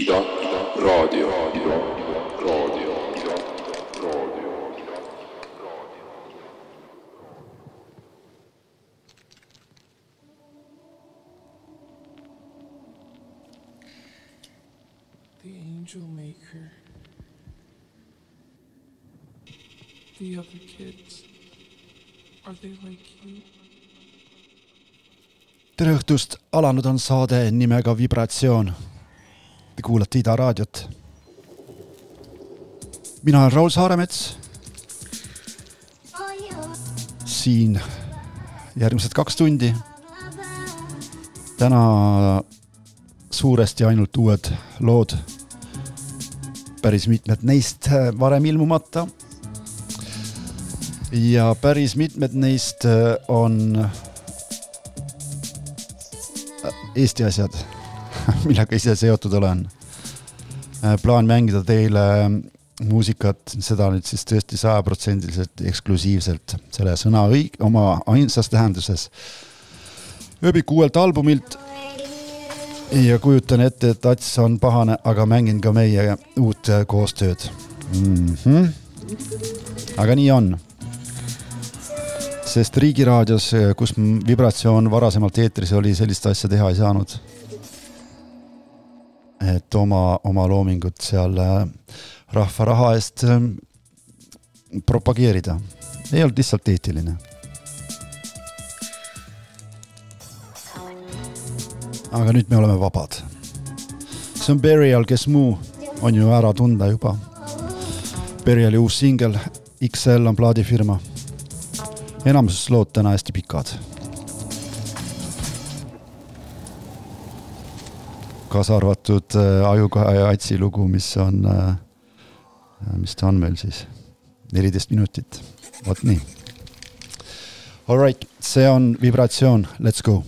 Ida, Ida, raadio, Ida, Ida, raadio, Ida, raadio. the angel maker, the other kids, are they like you? tere õhtust, alanud on saade nimega Vibratsioon. Te kuulate Ida raadiot. mina olen Raul Saaremets. siin järgmised kaks tundi. täna suuresti ainult uued lood. päris mitmed neist varem ilmumata. ja päris mitmed neist on Eesti asjad, millega ise seotud olen. Plaan mängida teile muusikat, seda nüüd siis tõesti sajaprotsendiliselt eksklusiivselt selle sõna õig-, oma ainsas tähenduses. ööbik uuelt albumilt ja kujutan ette, et Ats on pahane, aga mängin ka meie uut äh, koostööd mm. -hmm. aga nii on sest Riigiraadios, kus m- Vibratsioon varasemalt eetris oli, sellist asja teha ei saanud. Et oma, oma loomingut seal äh, rahva raha eest äh, propageerida, ei olnud lihtsalt eetiline. aga nüüd me oleme vabad. see on Burial, kes muu on ju ära tunda juba. Buriali uus singel XL on plaadifirma enamuses lood täna hästi pikad. Kaasa arvatud äh, Ajukae ja Atsi lugu, mis on äh,, mis ta on meil siis, neliteist minutit, vot nii. Alright, see on vibratsioon, let's go.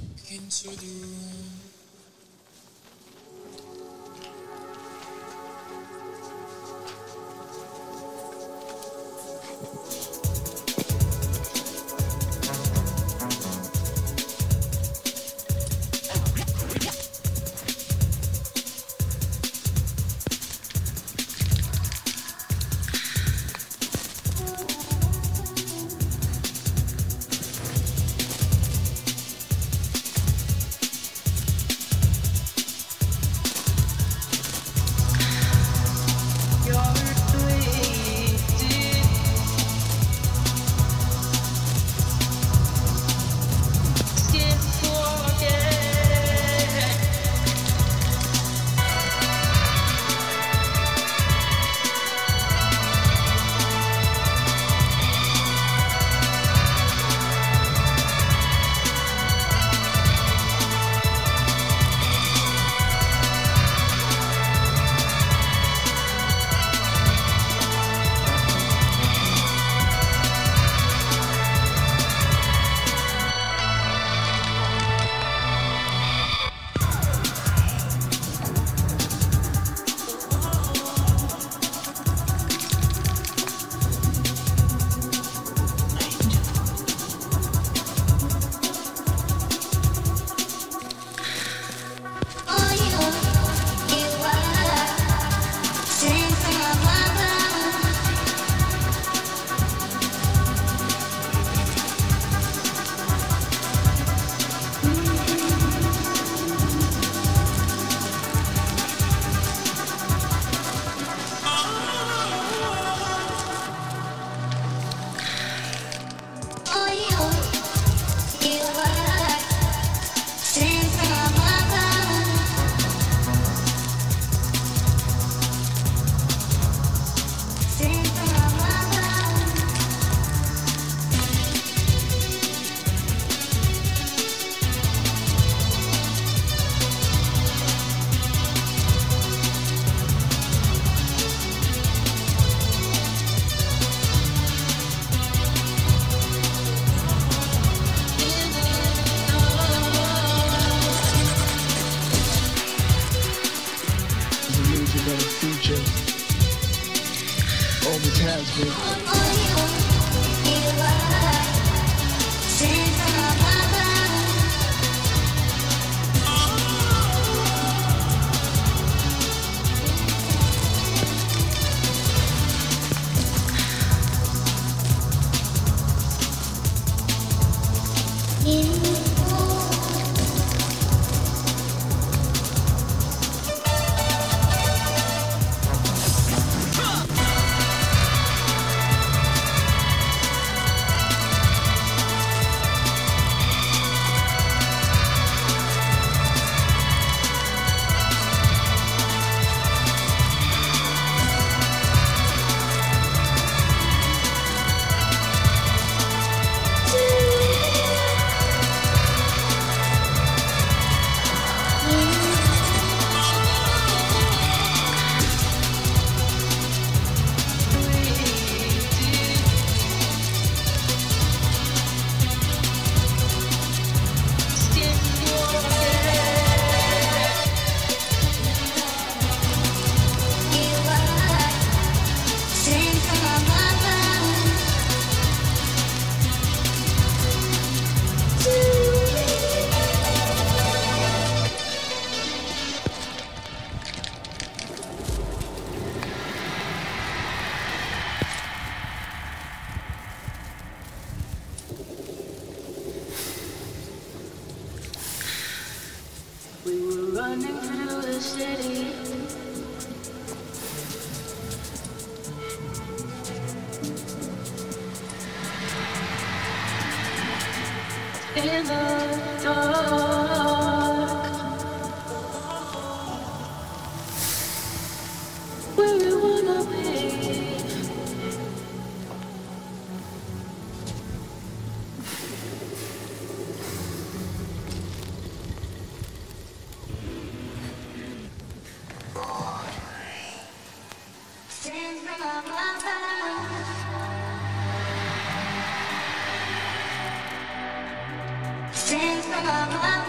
Since my mama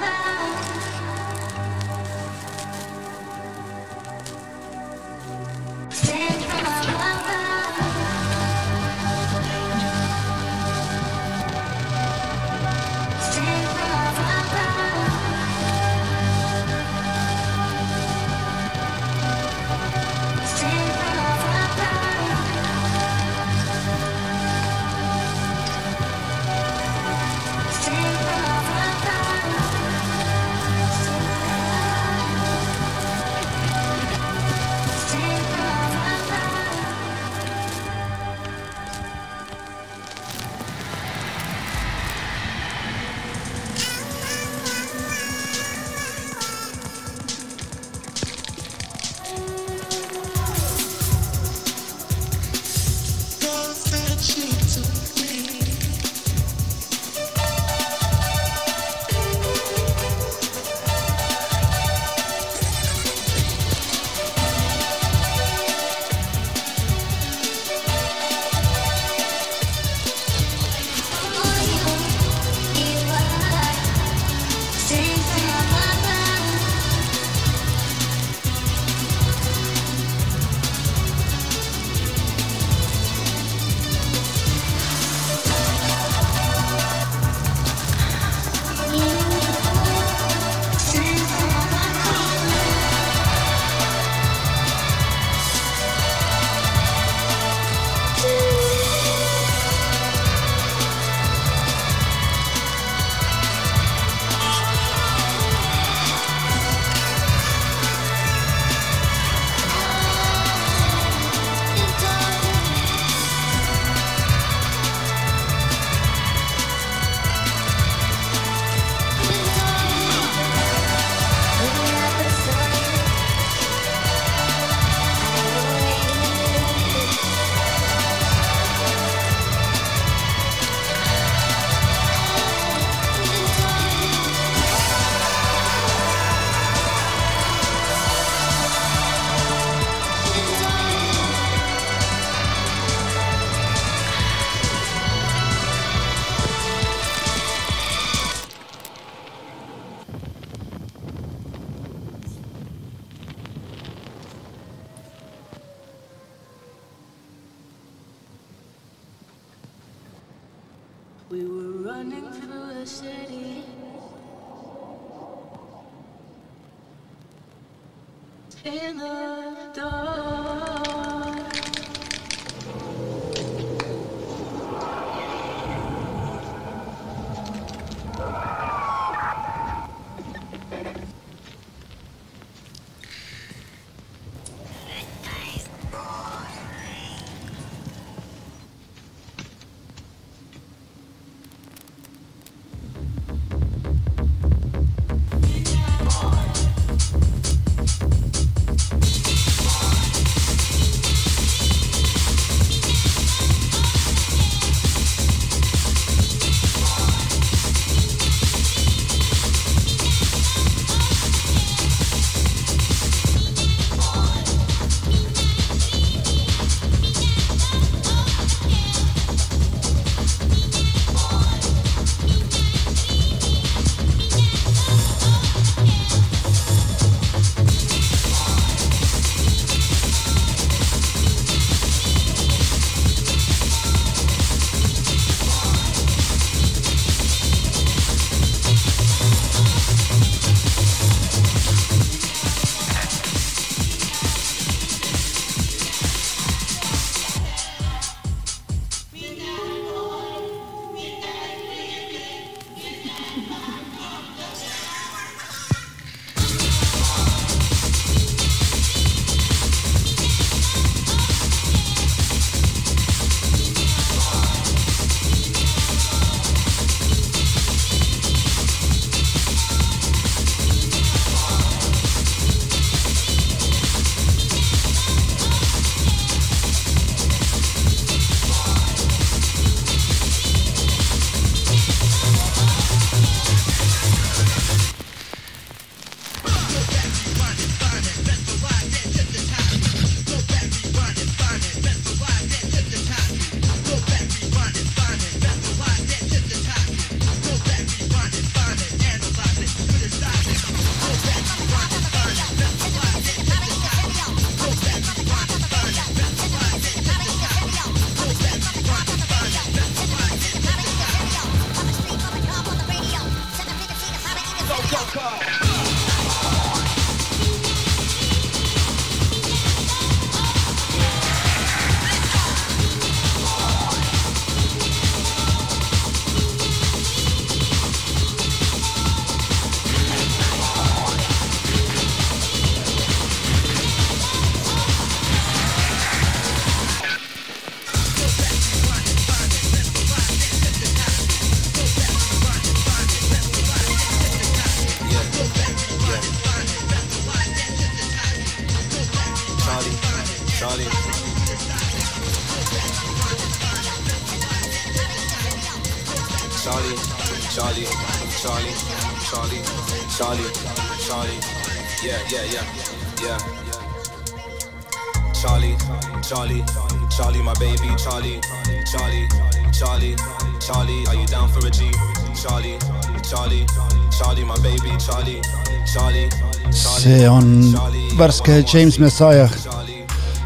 värske James Messiah,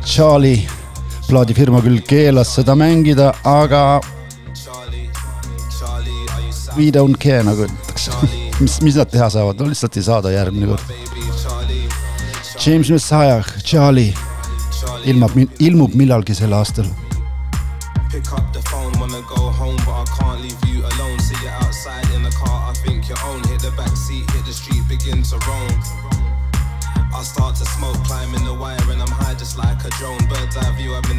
Charlie, plaadifirma küll keelas seda mängida, aga we don't care nagu öeldakse. mis, mis nad teha saavad, no lihtsalt ei saada järgmine kord. James Messiah, Charlie ilmub, ilmub millalgi sel aastal.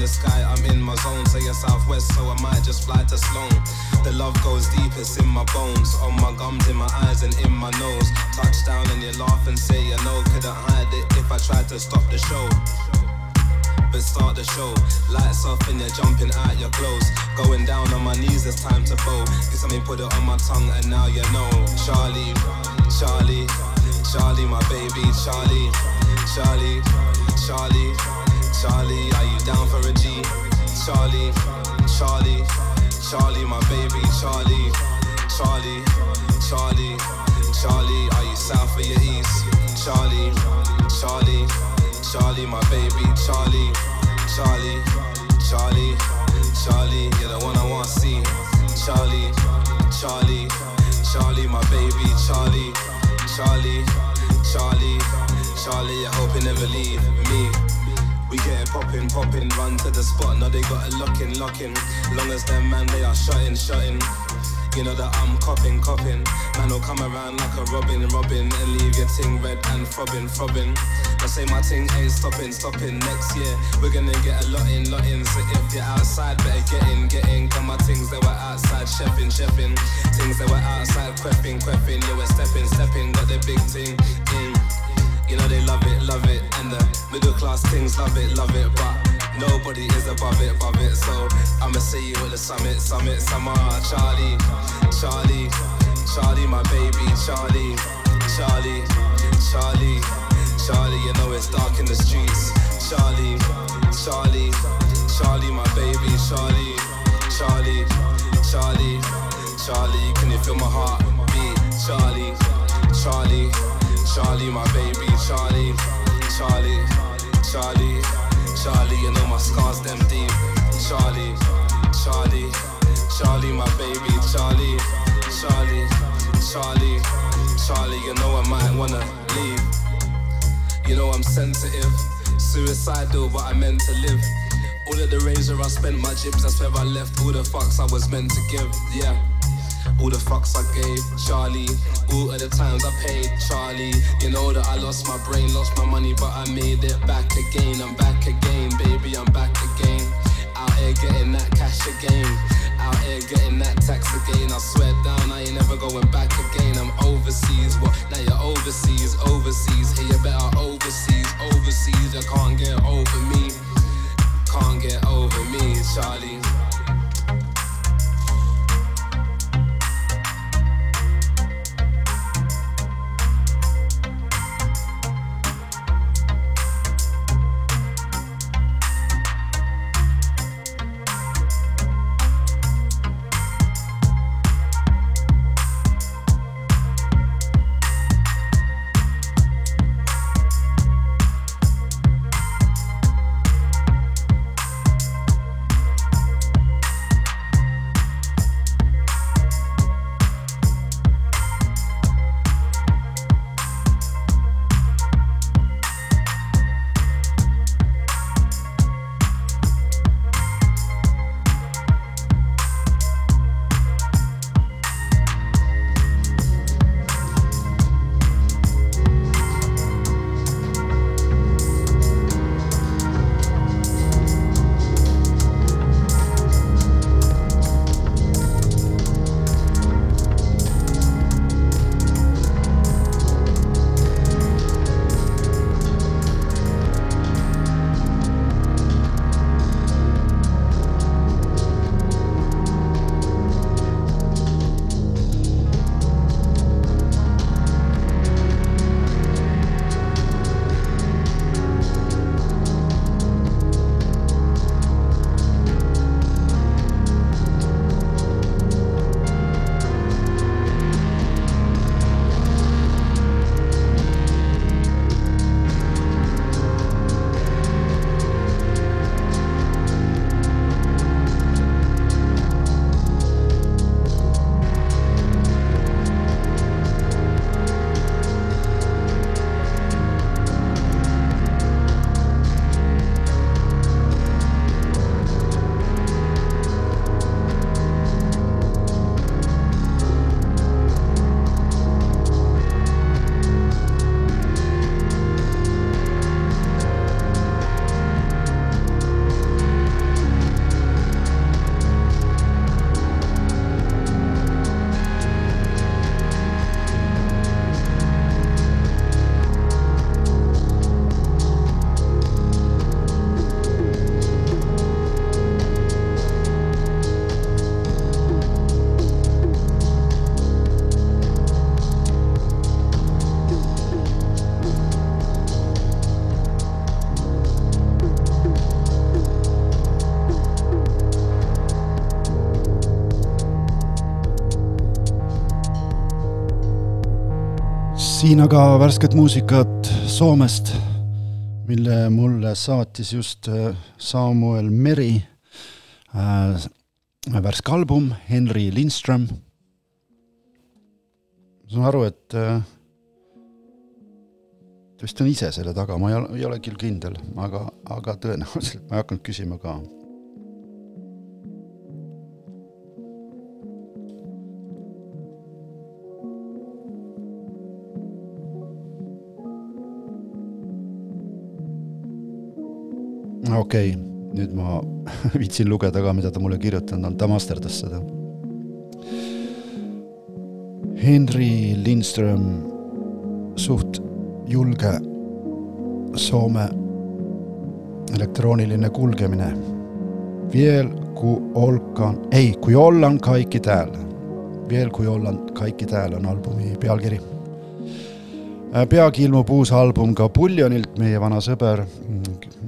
Sky, I'm in my zone. Say you're southwest, so I might just fly to Sloan. The love goes deep, it's in my bones, on my gums, in my eyes, and in my nose. Touchdown, and you laugh and say you know, couldn't hide it if I tried to stop the show but start the show. Lights off and you're jumping out your clothes. Going down on my knees, it's time to bow. Get something, put it on my tongue, and now you know. Charlie, Charlie, Charlie, my baby, Charlie, Charlie, Charlie, Charlie, are you down for a G? Charlie, Charlie, Charlie, my baby, Charlie, Charlie, Charlie, Charlie, are you south or you east? Charlie, Charlie. Charlie, my baby, Charlie, Charlie, Charlie, Charlie, you're the one I want to see. Charlie, Charlie, Charlie, my baby, Charlie, Charlie, Charlie, Charlie, I hope you never leave me. We get it poppin', poppin', run to the spot. Now they got it lockin', lockin'. Long as them man, they are shutting, shutting. You know that I'm copping, copping. Man will come around like a robin, robin, and leave your ting red and throbbing, throbbing. I say my ting ain't stopping, stopping. Next year we're gonna get a lot in, lot in. So if you're outside, better get in, get in. My things they were outside, chefing, chefing. Things they were outside, queffing, queffing. You were stepping, stepping, got the big ting in. You know they love it, love it, and the middle class things love it, love it, but nobody is above it, above it. So I'ma see you at the summit, summit, summer. Charlie, Charlie, Charlie, my baby, Charlie, Charlie, Charlie, Charlie. You know it's dark in the streets. Charlie, Charlie, Charlie, my baby, Charlie, Charlie, Charlie, Charlie. Can you feel my heart beat? Charlie, Charlie. Charlie, my baby, Charlie, Charlie, Charlie, Charlie, you know my scars them deep. Charlie, Charlie, Charlie, my baby, Charlie, Charlie, Charlie, Charlie, you know I might wanna leave. You know I'm sensitive, suicidal, but I meant to live. All of the razor I spent my jibs, that's where I left all the fucks I was meant to give. Yeah. All the fucks I gave, Charlie. All of the times I paid, Charlie. You know that I lost my brain, lost my money, but I made it back again. I'm back again, baby, I'm back again. Out here getting that cash again. Out here getting that tax again. I swear down, I ain't never going back again. I'm overseas, what? Now you're overseas, overseas. Hey, you better overseas, overseas. You can't get over me. Can't get over me, Charlie. Siin aga värsket muusikat Soomest, mille mulle saatis just äh, Samuel Meri äh,. värske album Henry Lindström. ma saan aru, et äh, ta vist on ise selle taga, ma ei ole, ei ole küll kindel, aga, aga tõenäoliselt ma ei hakanud küsima ka okei okay,, nüüd ma viitsin lugeda ka, mida ta mulle kirjutanud on, ta masterdas seda. Henry Lindström, suht julge Soome elektrooniline kulgemine. Viel kui olkan, ei, kui ollan kaikki täällä. Veel kui ollan kaikki täällä on albumi pealkiri peagi ilmub uus album ka Puljonilt, meie vana sõber,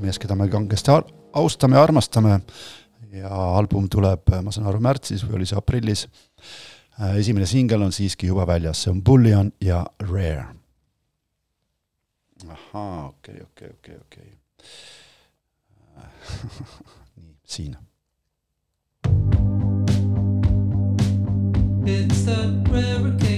mees, keda me kangesti austame ja armastame. ja album tuleb, ma saan aru, märtsis või oli see aprillis. esimene singel on siiski juba väljas, see on Bullion ja Rare. ahaa, okei okay,, okei okay,, okei okay,, okei. nii, siin. It's the rare occasion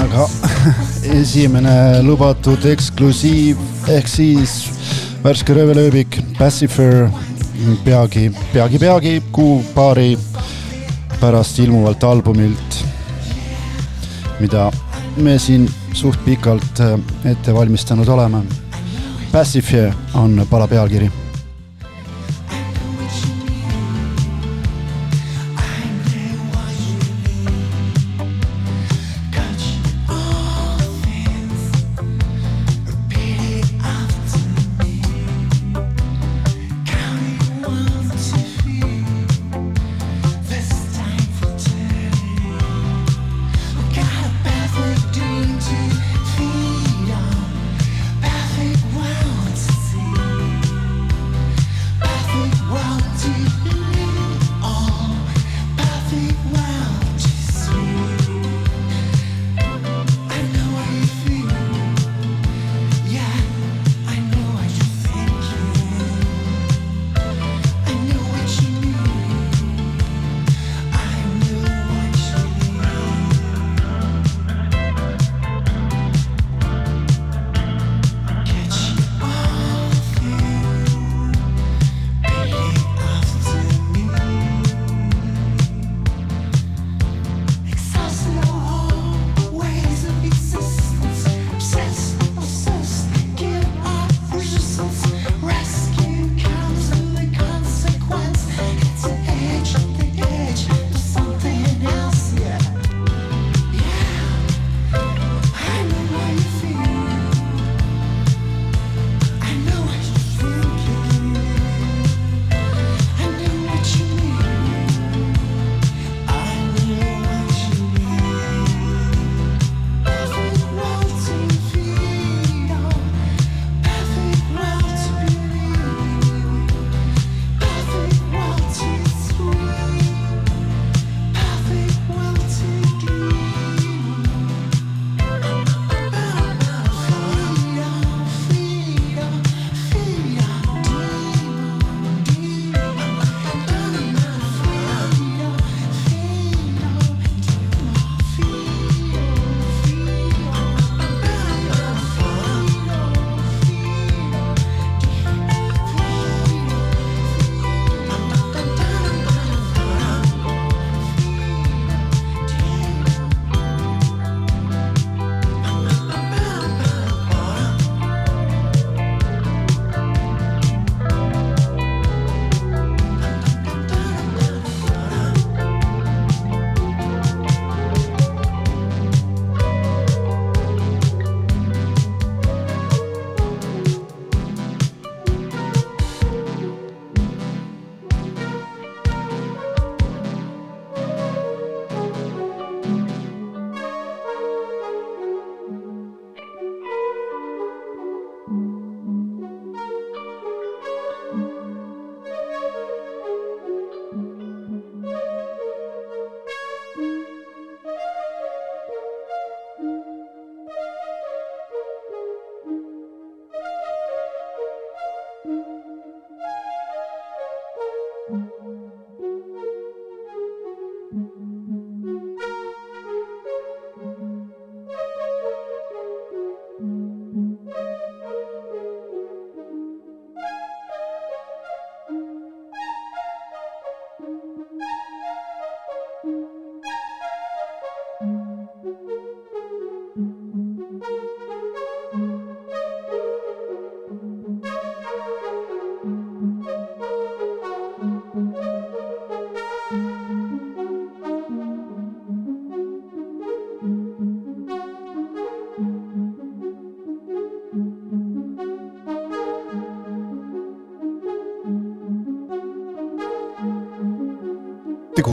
aga esimene lubatud eksklusiiv ehk siis värske röövelööbik Pacifer peagi, peagi, peagi kuu-paari pärast ilmuvalt albumilt, mida me siin suht pikalt äh, ette valmistanud oleme. Pacifier on pala pealkiri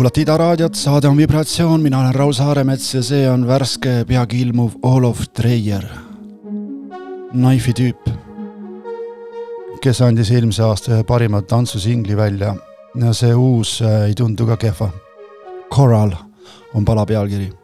kuulate Ida raadiot, saade on Vibratsioon, mina olen Raul Saaremets ja see on värske peagi ilmuv of Dreyer. Knife'i tüüp, kes andis eelmise aasta ühe parima tantsusingli välja ja see uus äh, ei tundu ka kehva. Coral on pala pealkiri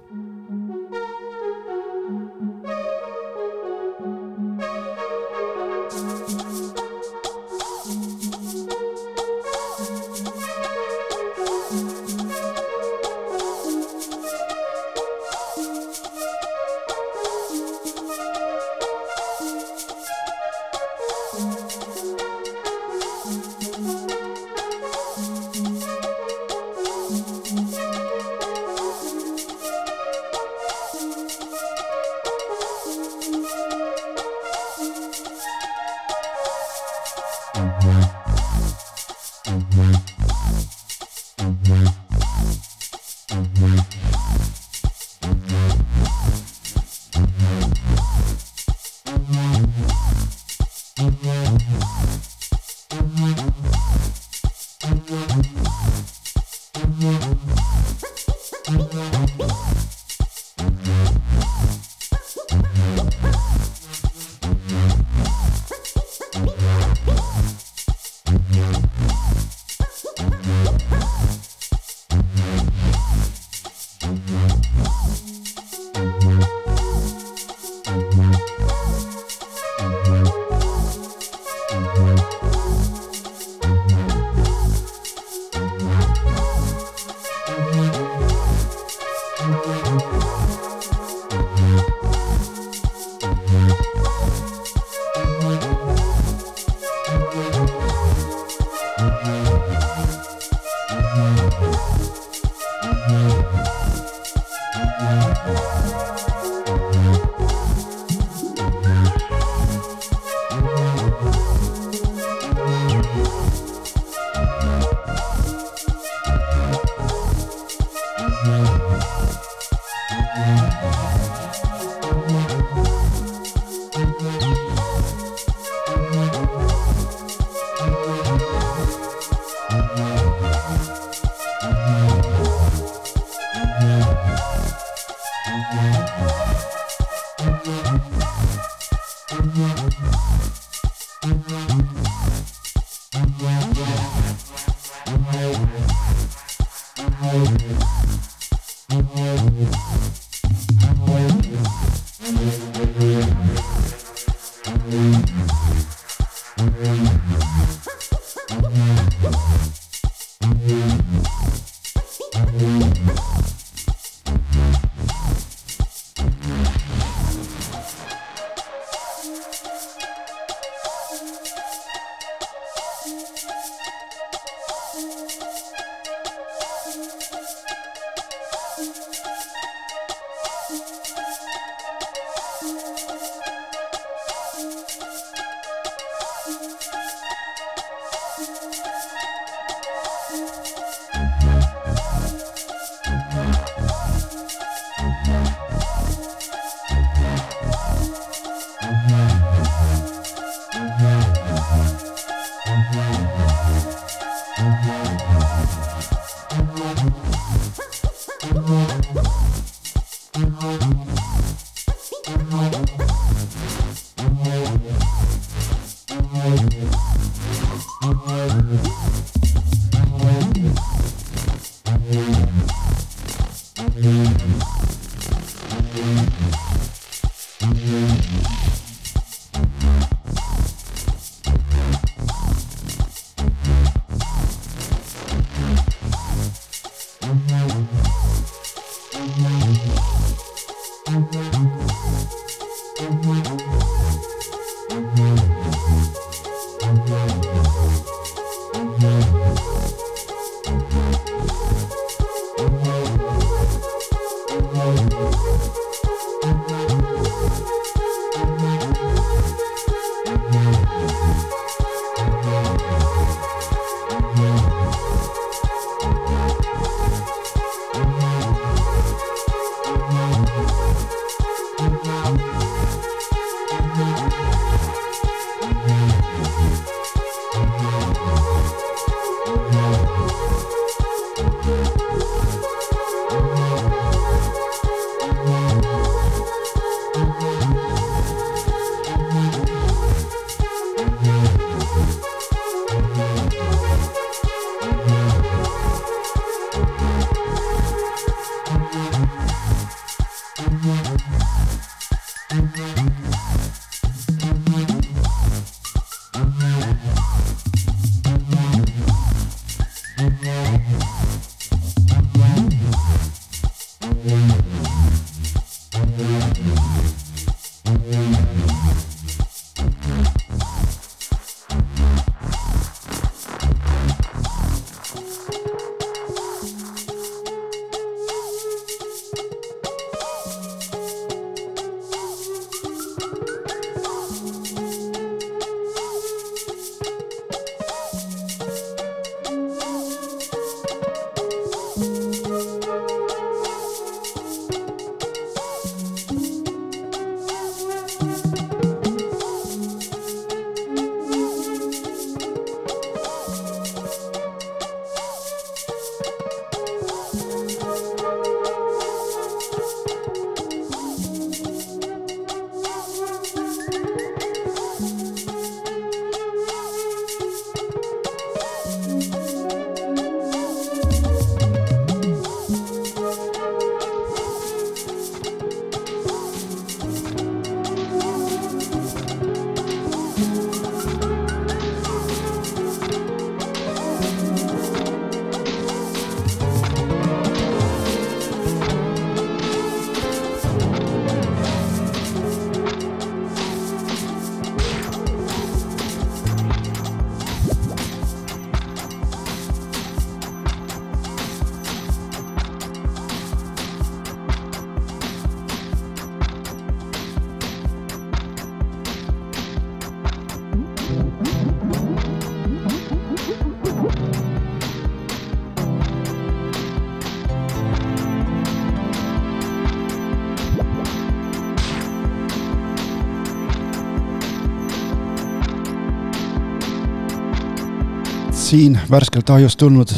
siin värskelt ahjust tulnud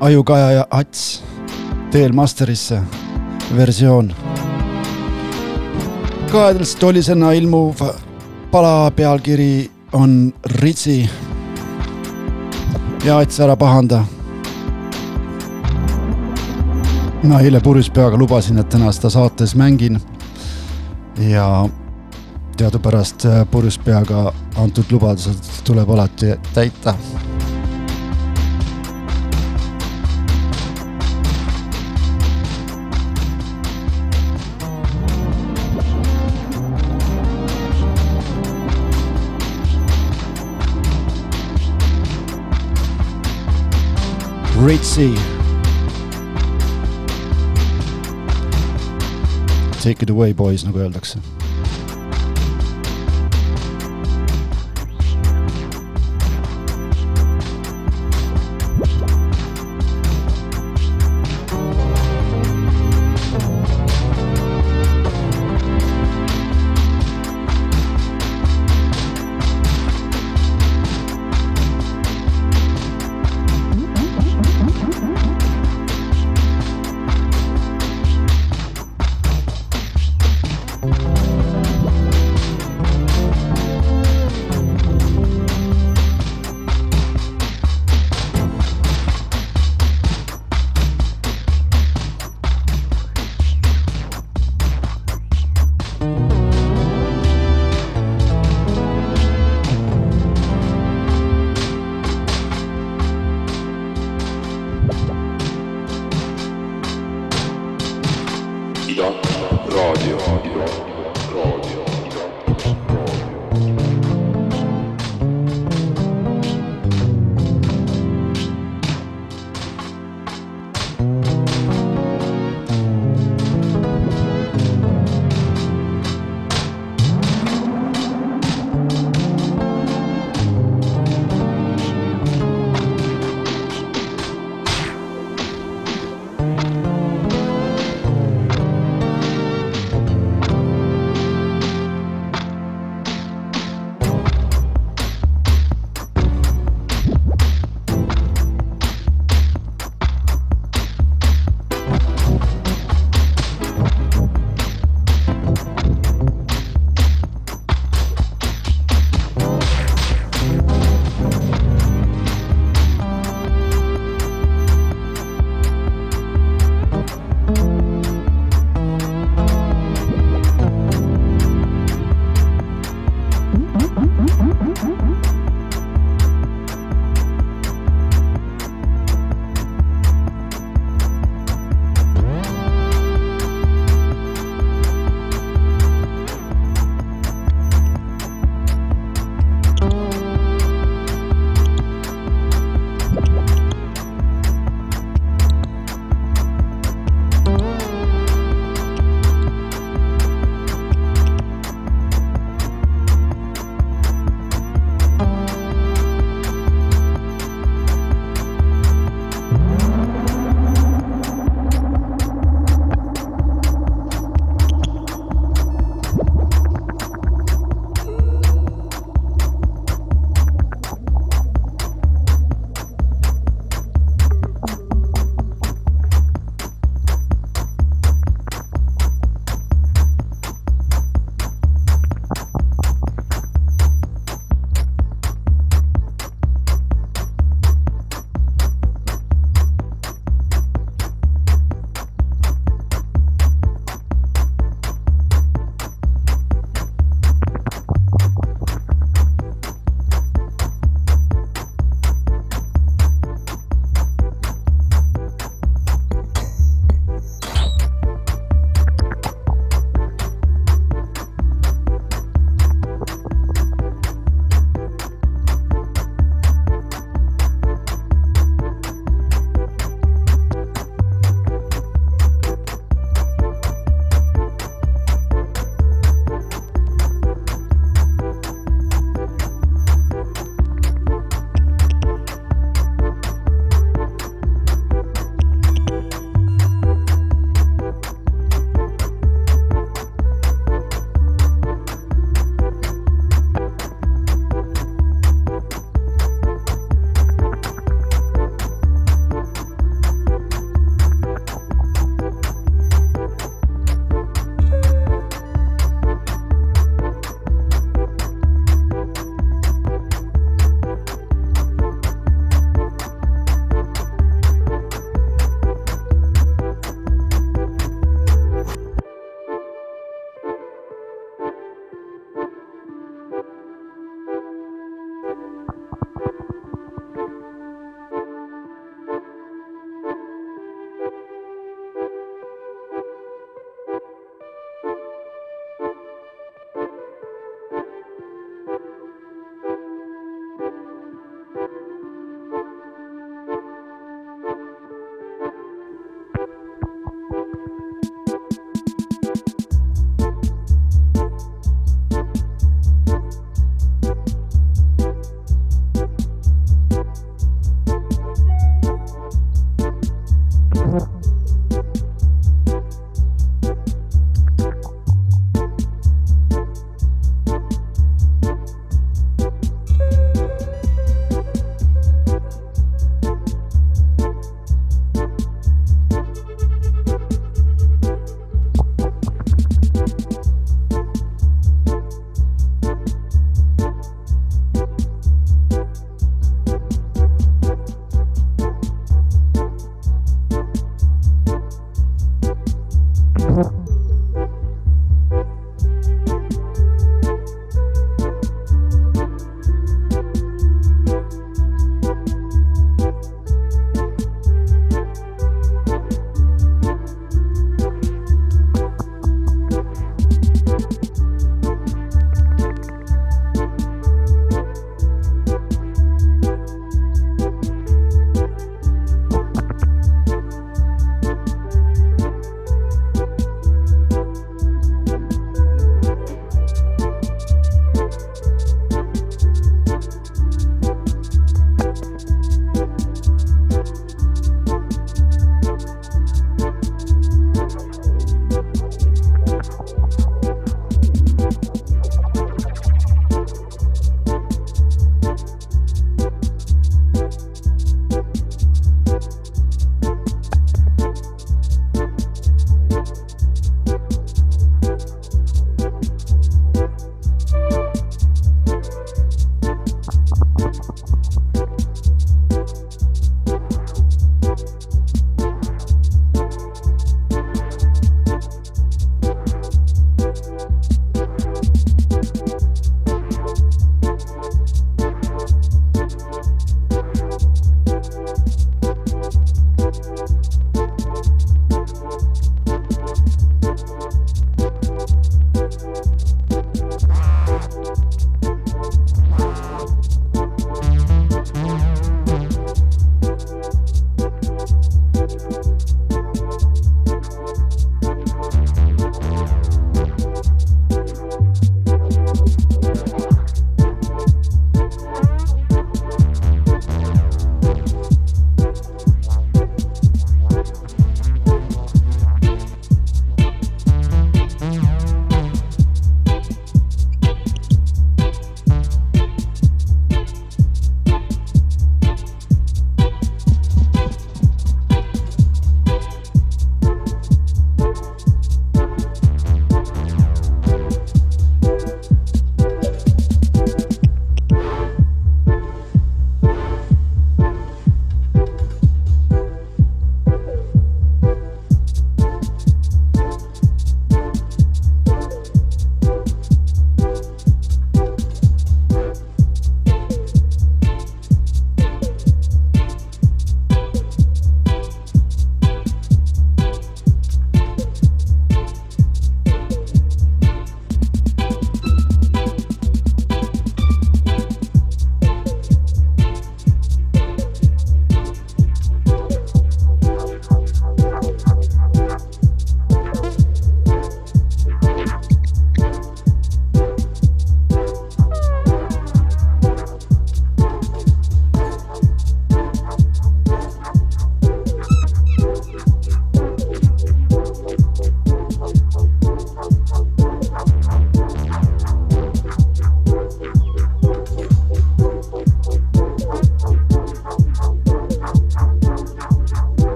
Ajukaja ja Ats teel masterisse versioon. kaedlast tolisena ilmuv pala pealkiri on Ritsi. ja Ats, ära pahanda. ma eile purjus peaga lubasin, et täna seda saates mängin. ja teadupärast purjus peaga antud lubadused tuleb alati täita Ritzy. Take it away, boys, nagu öeldakse.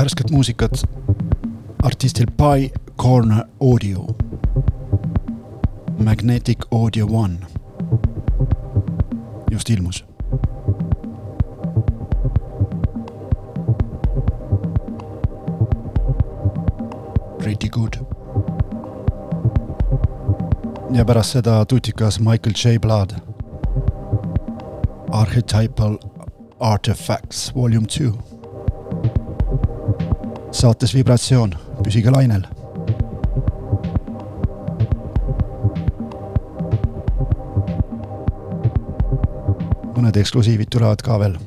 Värsket muusikat artistil By Corner Audio. Magnetic Audio One just ilmus. Pretty good. ja pärast seda tutikas Michael J Blood. Archetypal Artifacts Volume Two. Saates Vibratsioon, püsige lainel. Mõned eksklusiivid tulevad ka veel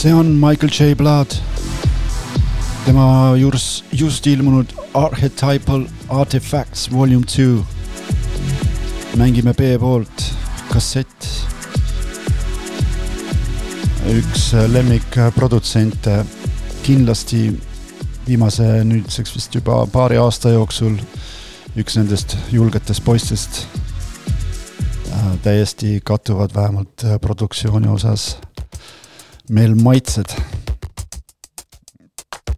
see on Michael J Blood. tema juures just ilmunud Archetypal Artifacts Volume Two. mängime B poolt kassett. üks lemmikprodutsente kindlasti viimase nüüdseks vist juba paari aasta jooksul üks nendest julgetest poistest täiesti kattuvad vähemalt äh, produktsiooni osas meil maitsed.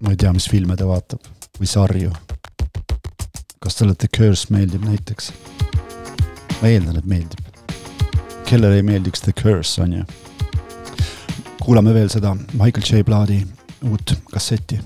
ma ei tea, mis filme ta vaatab või sarju. kas talle The Curse meeldib näiteks? ma eeldan, et meeldib. kellele ei meeldiks The Curse, on ju. kuulame veel seda Michael J Bloodi uut kasseti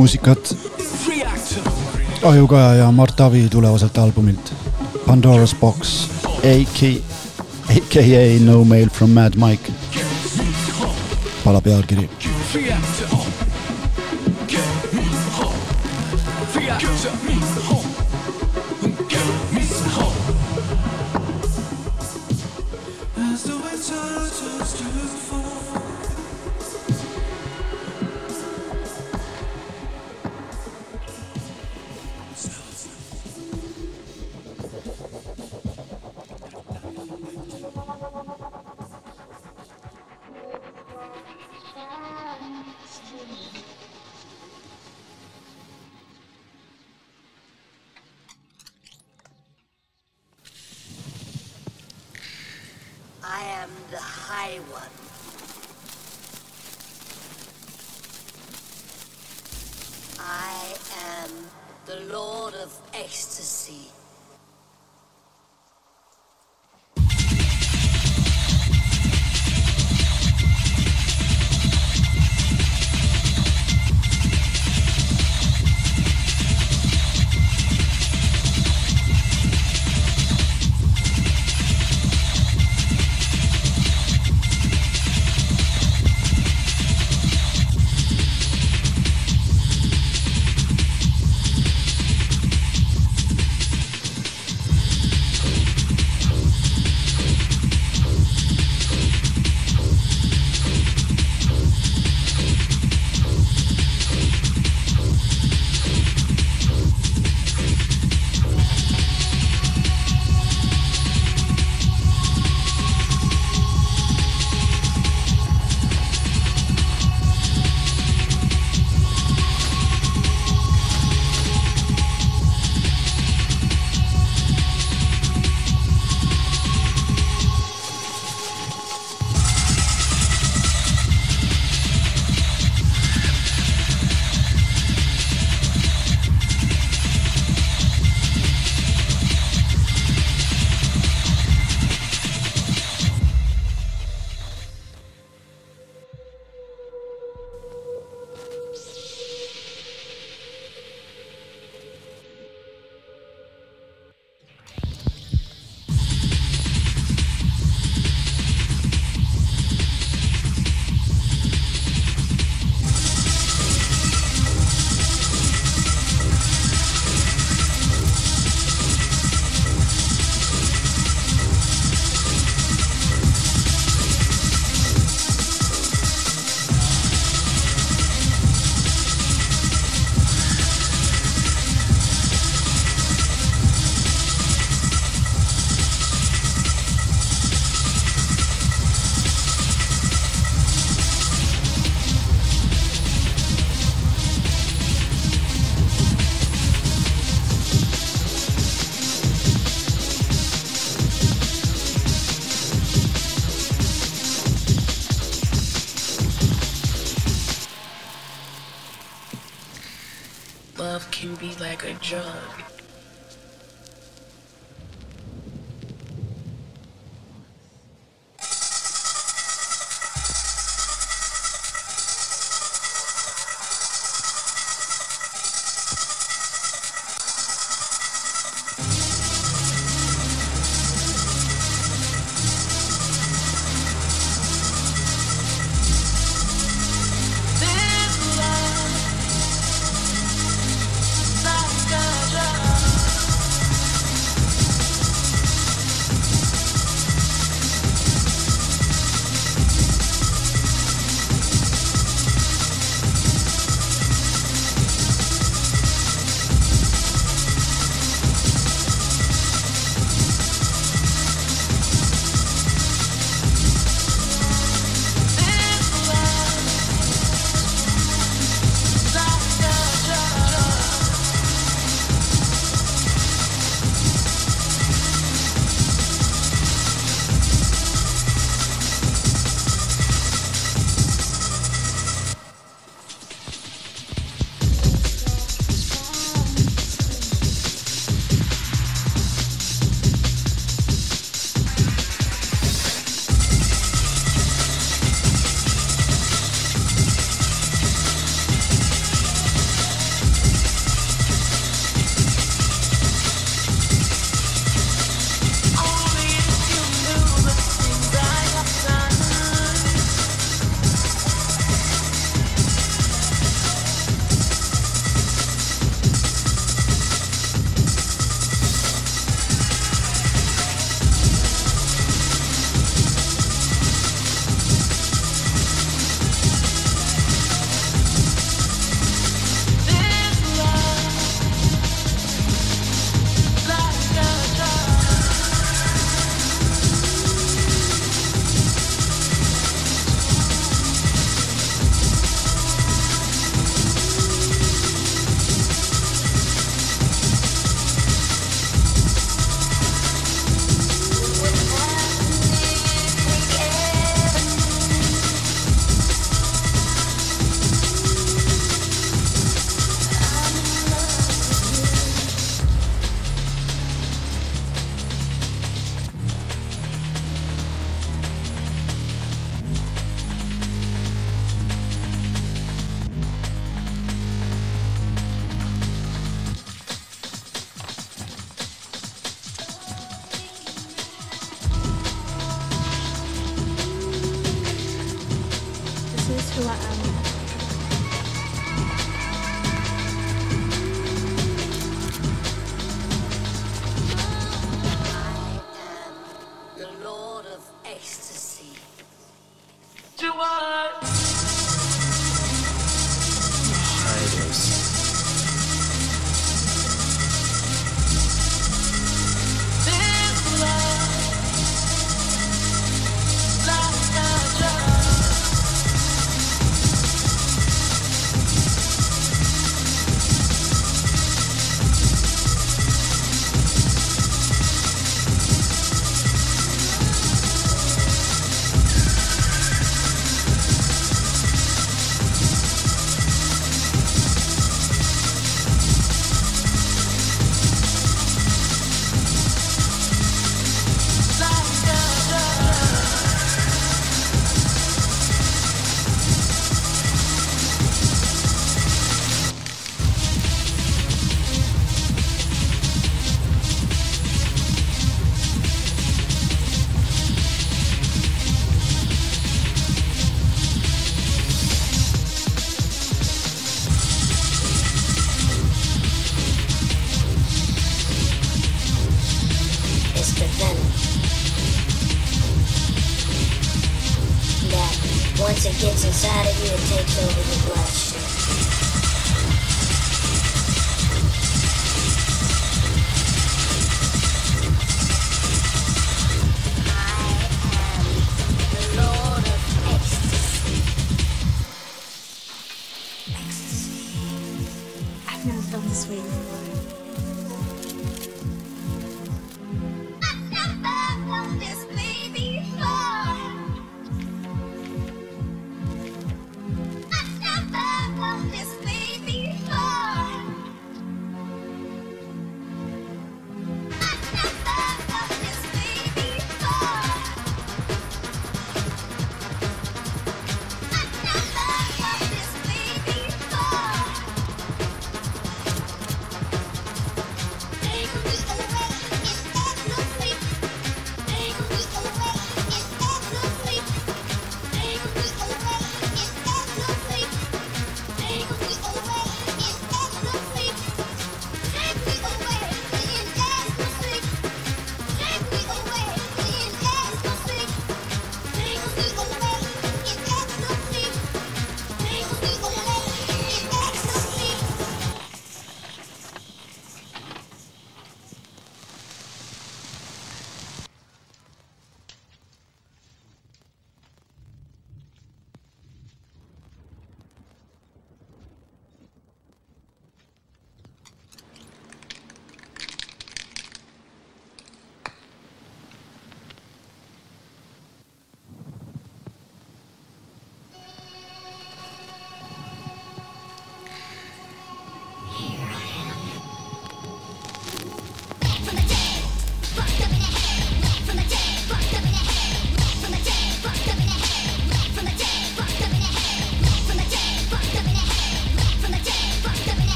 muusikat Ajukaja ja Mart Avi tulevaselt albumilt Pandora's Box AK, AKA No Mail from Mad Mike. pala pealkiri. The High One.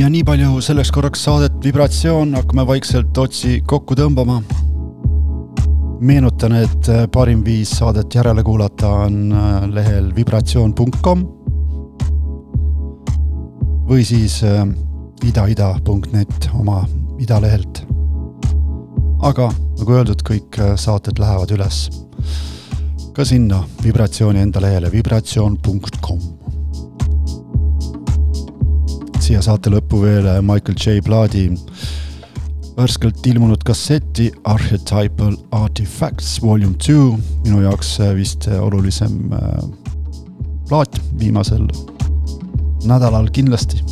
Ja nii palju selleks korraks saadet Vibratsioon, hakkame vaikselt otsi kokku tõmbama. meenutan, et äh, parim viis saadet järele kuulata on äh, lehel vibratsioon.com või siis äh, idaida.net oma idalehelt. aga nagu öeldud, kõik saated lähevad üles ka sinna vibratsiooni enda lehele vibratsioon.com siia saate lõppu veel äh, Michael J Plaadi värskelt ilmunud kasseti Archetypal Artifacts Volume Two, minu jaoks äh, vist äh, olulisem plaat viimasel nädalal kindlasti.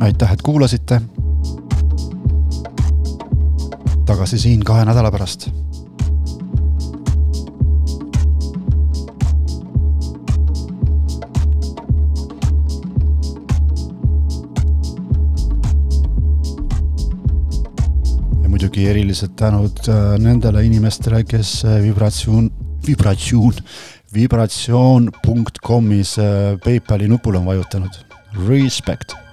aitäh, et kuulasite. tagasi siin kahe nädala pärast muidugi erilised tänud äh, nendele inimestele, kes äh, vibratsioon, vibratsioon, vibratsioon.com'is äh, PayPali nupule on vajutanud. Respect.